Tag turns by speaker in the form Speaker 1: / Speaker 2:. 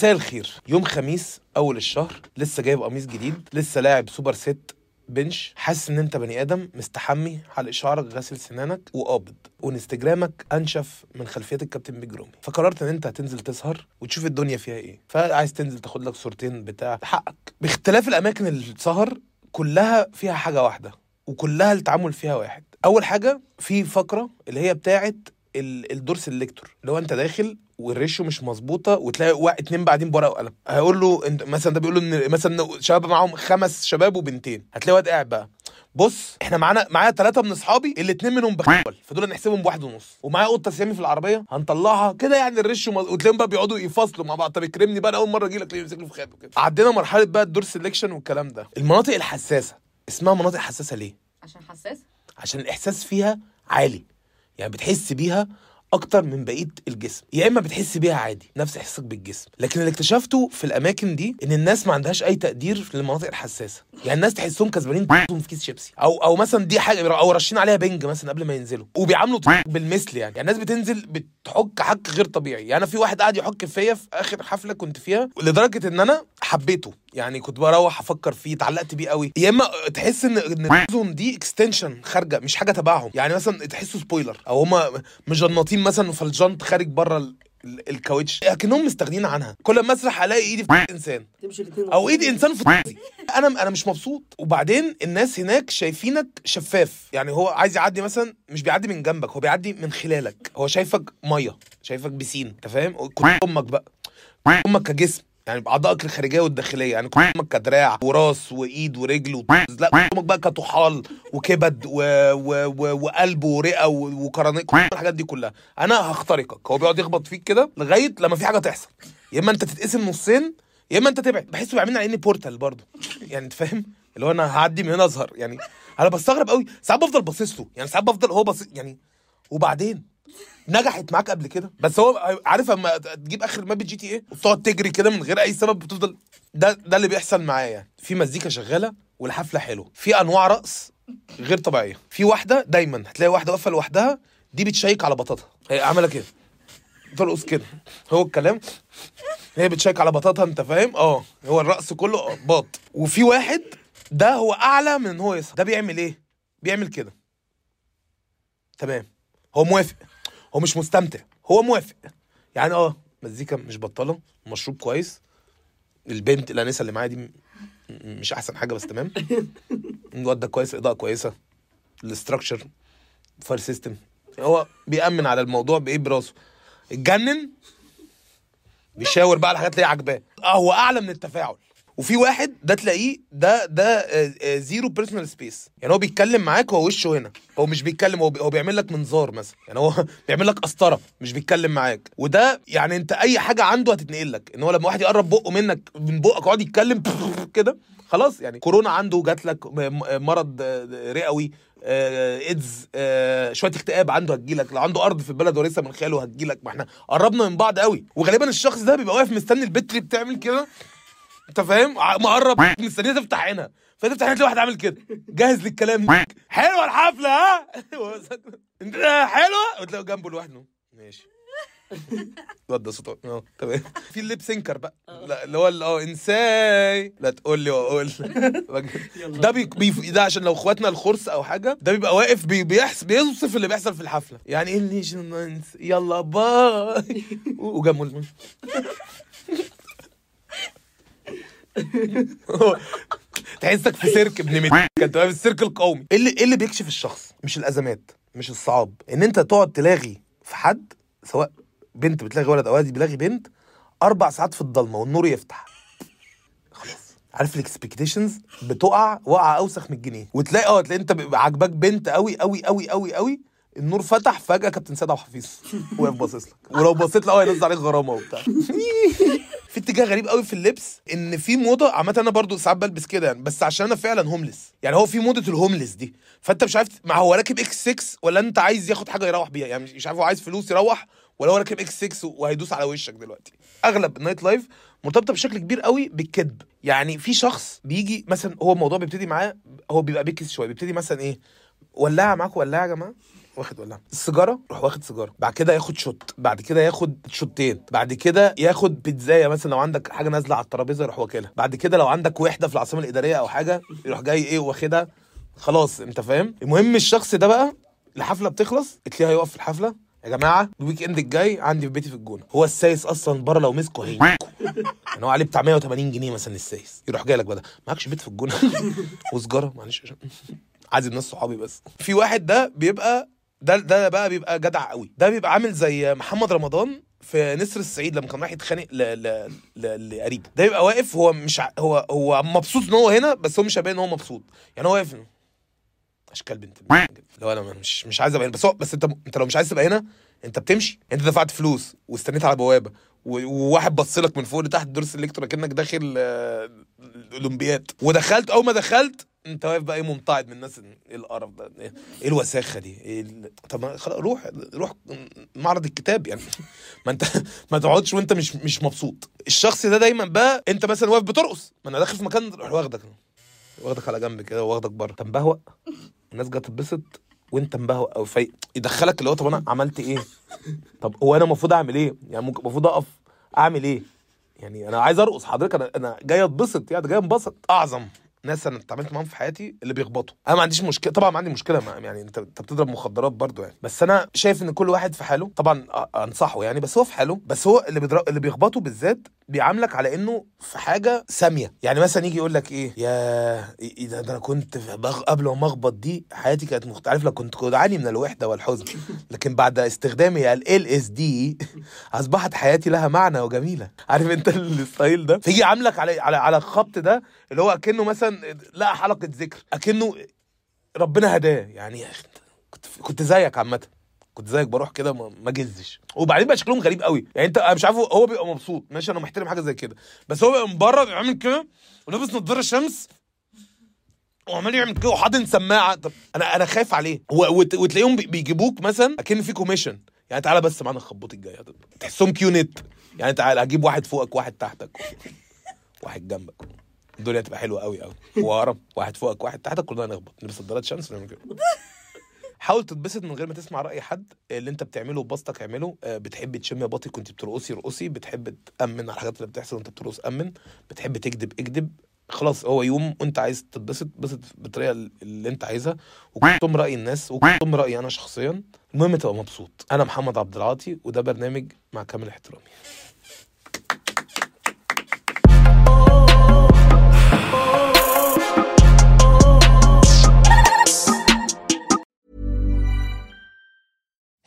Speaker 1: مساء الخير. يوم خميس أول الشهر لسه جايب قميص جديد لسه لاعب سوبر ست بنش. حاسس إن أنت بني آدم مستحمي حلق شعرك غاسل سنانك وقابض. وانستجرامك أنشف من خلفيات الكابتن بيج رامي. فقررت إن أنت هتنزل تسهر وتشوف الدنيا فيها إيه. فعايز تنزل تاخد لك صورتين بتاع حقك. باختلاف الأماكن السهر كلها فيها حاجة واحدة وكلها التعامل فيها واحد. أول حاجة في فقرة اللي هي بتاعه ال- ال door selector. اللي هو أنت داخل وال ratio مش مظبوطة وتلاقي اتنين قاعدين بورقه وقلم. هيقول له انت مثلا ده بيقول له إن مثلا شباب معاهم خمس شباب وبنتين. هتلاقي واد قاعد بقى. بص إحنا معانا معايا ثلاثة من أصحابي الاثنين منهم بخول فدول نحسبهم بواحد ونص. ومعايا قطه سامي في العربية هنطلعها كده يعني مظ- وتلاقيهم بقى بيقعدوا يفاصلوا مع بعض. طب اكرمني بقى أول مرة أجي لك له في خابه كده عدينا مرحلة بقى ال door selection والكلام ده. المناطق الحساسة. اسمها مناطق حساسة ليه؟
Speaker 2: عشان حساس؟
Speaker 1: عشان الإحساس فيها عالي. يعني بتحس بيها أكتر من بقية الجسم. يا إما بتحس بيها عادي نفس احساسك بالجسم. لكن اللي اكتشفته في الأماكن دي إن الناس ما عندهاش أي تقدير للمناطق الحساسة. يعني الناس تحسهم كسبانين في كيس شيبسي. أو أو مثلا دي حاجة أو راشين عليها بنج مثلا قبل ما ينزلوا. وبيعاملوا بالمثل يعني. يعني الناس بتنزل بتحك حك غير طبيعي. يعني أنا في واحد قاعد يحك فيا في آخر حفلة كنت فيها لدرجة إن أنا حبيته. يعني كنت بروح أفكر فيه اتعلقت بيه قوي. يا إما تحس إن إن ال zone دي extension خارجة مش حاجة تبعهم. يعني مثلا تحسوا spoiler أو هما مجنطين مثلا فالجنط خارج بره ال- ال- الكاوتش. لكنهم مستغنيين عنها. كل ما أسرح ألاقي إيدي في
Speaker 3: إنسان.
Speaker 1: أو ايد إنسان في. أنا أنا مش مبسوط. وبعدين الناس هناك شايفينك شفاف. يعني هو عايز يعدي مثلا مش بيعدي من جنبك هو بيعدي من خلالك. هو شايفك مية شايفك بسين أنت فاهم؟ أمك بقى. أمك كجسم. يعني باعضائك الخارجية والداخلية يعني كنت أمك كدراع وراس وإيد ورجل و... لا أمك بقى كطحال وكبد و... و... و... وقلب ورئة و... وقرنية كل الحاجات دي كلها. أنا هخترقك هو بيقعد يخبط فيك كده لغاية لما في حاجة تحصل. يا إما أنت تتقسم نصين يا إما أنت تبعد. بحسه بيعملني على إني بورتال برضه. يعني أنت فاهم؟ اللي هو أنا هعدي من هنا اظهر يعني أنا بستغرب قوي. ساعات بفضل باصص له. يعني ساعات بفضل هو باصص يعني وبعدين؟ نجحت معاك قبل كده. بس هو عارف اما تجيب آخر map GTA وتقعد تجري كده من غير أي سبب بتفضل ده ده اللي بيحصل معايا يعني. في مزيكا شغالة والحفلة حلوة. في أنواع رقص غير طبيعية. في واحدة دايما هتلاقي واحدة واقفة لوحدها دي بتشيك على بطاطها هي عاملة كده. ترقص كده. هو الكلام. هي بتشيك على بطاطها أنت فاهم؟ آه. هو الرقص كله باط وفي واحد ده هو أعلى من إن هو يسهر ده بيعمل إيه؟ بيعمل كده. تمام. هو موافق. هو مش مستمتع هو موافق. يعني آه مزيكا مش بطاله مشروب كويس. البنت الأنسة اللي معايا دي مش أحسن حاجة بس تمام. الواد ده كويس إضاءة كويسة. ال structure fire system هو بيأمن على الموضوع بإيه؟ براسه. اتجنن بيشاور بقى الحاجات اللي هي عاجباه. آه هو أعلى من التفاعل. وفي واحد ده تلاقيه ده ده zero personal space يعني هو بيتكلم معاك هو وشه هنا. هو مش بيتكلم هو, بي هو بيعمل لك منظار مثلا. يعني هو بيعمل لك قسطرة مش بيتكلم معاك. وده يعني انت أي حاجة عنده هتتنقل لك. إن هو لما واحد يقرب بقه منك من بقك يقعد يتكلم كده خلاص. يعني كورونا عنده جات لك مرض آه، رئوي آه، ايدز آه، شوية اكتئاب عنده هتجيلك لو عنده أرض في البلد ورثها من خاله هتجيلك ما إحنا قربنا من بعض قوي. وغالبا الشخص ده بيبقى واقف مستني البت اللي بتعمل كده. انت فاهم؟ مقرب. مستنيه تفتح عينها فتفتح عينها تلاقي واحد عامل كده. جاهز للكلام. حلوة الحفلة ها؟ انت حلوة؟ وتلاقي جنبه لوحده. ماشي. ده صوته آه تمام. في ال lip syncer بقى. لا اللي هو آه انساي. لا تقول لي واقول. ده بي بي ده عشان لو اخواتنا الخرس أو حاجة ده بيبقى واقف بي بيحس بيوصف اللي بيحصل في الحفلة. يعني إيه اللي يلا باي. وجنبه تحسك في سيرك ابن مت انت في السيرك القومي. إيه اللي إيه اللي بيكشف الشخص؟ مش الأزمات مش الصعاب. إن أنت تقعد تلاغي في حد سواء بنت بتلاغي ولد أو ولد بيلاغي بنت أربع ساعات في الضلمة والنور يفتح. خلاص. عارف ال expectations؟ بتقع وقع أوسخ من الجنيه. وتلاقي آه تلاقي أنت عاجباك بنت قوي قوي قوي قوي قوي النور فتح فجأة كابتن سيد عبد الحفيظ واقف باصص لك. ولو بصيت له هينزل عليك غرامة وبتاع. في اتجاه غريب قوي في اللبس إن في موضة عامة أنا برضو ساعات بلبس كده يعني بس عشان أنا فعلا homeless يعني هو في موضة ال homeless دي. فأنت مش عارف ما هو راكب X 6 ولا أنت عايز ياخد حاجة يروح بيها؟ يعني مش عارف هو عايز فلوس يروح ولا هو راكب X 6 وهيدوس على وشك دلوقتي. أغلب ال nightlife مرتبطة بشكل كبير قوي بالكذب. يعني في شخص بيجي مثلا هو الموضوع بيبتدي معاه هو بيبقى بيكس شوية بيبتدي مثلا إيه ولاعه معاكم ولاعه يا جماعة؟ واخد ولاعه السيجارة؟ روح واخد سيجارة. بعد كده ياخد shot. بعد كده ياخد شوتين. بعد كده ياخد بيتزاية مثلا لو عندك حاجة نازلة على الترابيزة يروح واكلها. بعد كده لو عندك وحدة في العاصمة الإدارية أو حاجة يروح جاي إيه واخدها. خلاص أنت فاهم؟ المهم الشخص ده بقى الحفلة بتخلص. تلاقيه هيقف في الحفلة. يا جماعة ال weekend الجاي عندي في بيتي في الجونة. هو السايس أصلا بره لو مسكه هيجيكوا يعني هو عليه بتاع 180 جنيه مثلا السايس. يروح جاي لك بقى معكش بيت في الجونة. وسجاره معلش. عشان عازم ناس صحابي بس. في واحد ده بيبقى ده ده بقى بيبقى جدع قوي. ده بيبقى عامل زي محمد رمضان في نسر الصعيد لما كان رايح يتخانق ل... ل... ل... لقريبه. ده بيبقى واقف هو مش ع... هو هو مبسوط إن هو هنا بس هو مش باين إن هو مبسوط. يعني هو واقف أشكال بنت لو أنا مش مش عايز أبقى هنا. بس هو بس أنت أنت لو مش عايز تبقى هنا أنت بتمشي. أنت دفعت فلوس واستنيت على بوابة وواحد بص لك من فوق لتحت دور السلكتور كانك داخل آه، الأولمبياد. ودخلت أول ما دخلت انت واقف بقى إيه ممتعض من الناس إيه القرف ده؟ إيه إيه الوساخة دي؟ إيه. طب ما خلاص روح روح معرض الكتاب يعني. ما انت ما تقعدش وانت مش مش مبسوط. الشخص ده دايما بقى انت مثلا واقف بترقص. ما أنا داخل في مكان روح واخدك. واخدك على جنب كده واخدك بره. تنبهوأ. الناس جاية تتبسط وانت مبهوأ أو في يدخلك اللي هو طب أنا عملت إيه؟ طب هو أنا المفروض أعمل إيه؟ يعني ممكن المفروض أقف أعمل إيه؟ يعني أنا عايز أرقص. حضرتك أنا أنا جاي أتبسط يعني جاي أنبسط. أعظم. ناس أنا اتعاملت معاهم في حياتي اللي بيخبطوا. أنا ما عنديش مشكلة طبعا ما عندي مشكلة مع يعني أنت أنت بتضرب مخدرات برضو يعني. بس أنا شايف إن كل واحد في حاله طبعا أنصحه يعني بس هو في حاله بس هو اللي بيضرب اللي بيخبطه بالذات بيعاملك على إنه في حاجة سامية. يعني مثلا يجي يقول لك إيه يا إيه ده, أنا كنت بغ... قبل ما اخبط دي حياتي كانت مختلفه لو كنت كنت اعاني من الوحدة والحزن. لكن بعد استخدامي LSD أصبحت حياتي لها معنى وجميلة. عارف أنت ال style ده؟ فيجي عاملك على على على الخبط ده اللي هو أكنه مثلا لقى حلقة ذكر أكنه ربنا هداه. يعني كنت زيك عامة. كنت زيك بروح كده ما جزش. وبعدين بقى شكلهم غريب قوي. يعني انت مش عارف هو بيبقى مبسوط. ماشي أنا محترم حاجة زي كده. بس هو بيبقى من بره بيبقى عامل كده ولابس نضاره شمس وعمال يعمل كده وحاطط سماعة. طب أنا أنا خايف عليه. وتلاقيهم بي- بيجيبوك مثلا أكن في commission يعني تعالى بس معانا الخبوط الجاي تحسهم كيونت يعني تعالى هجيب واحد فوقك واحد تحتك. واحد جنبك. الدنيا هتبقى حلوة قوي قوي وهرم واحد فوقك واحد تحتك كلنا نخبط. نلبس نضارات شمس ونعمل كده. حاول تتبسط من غير ما تسمع رأي حد اللي انت بتعمله ببسطك اعمله. آه، بتحب تشم يا باطي كنت بترقص ارقص. بتحب تأمن على الحاجات اللي بتحصل وانت بترقص أمن. بتحب تكذب اكذب. خلاص هو يوم وانت عايز تتبسط بسط بالطريقة اللي انت عايزها. وكنتم رأي الناس وكنتم رايي أنا شخصيا. المهم تبقى مبسوط. أنا محمد عبد العاطي وده برنامج مع كامل احترامي.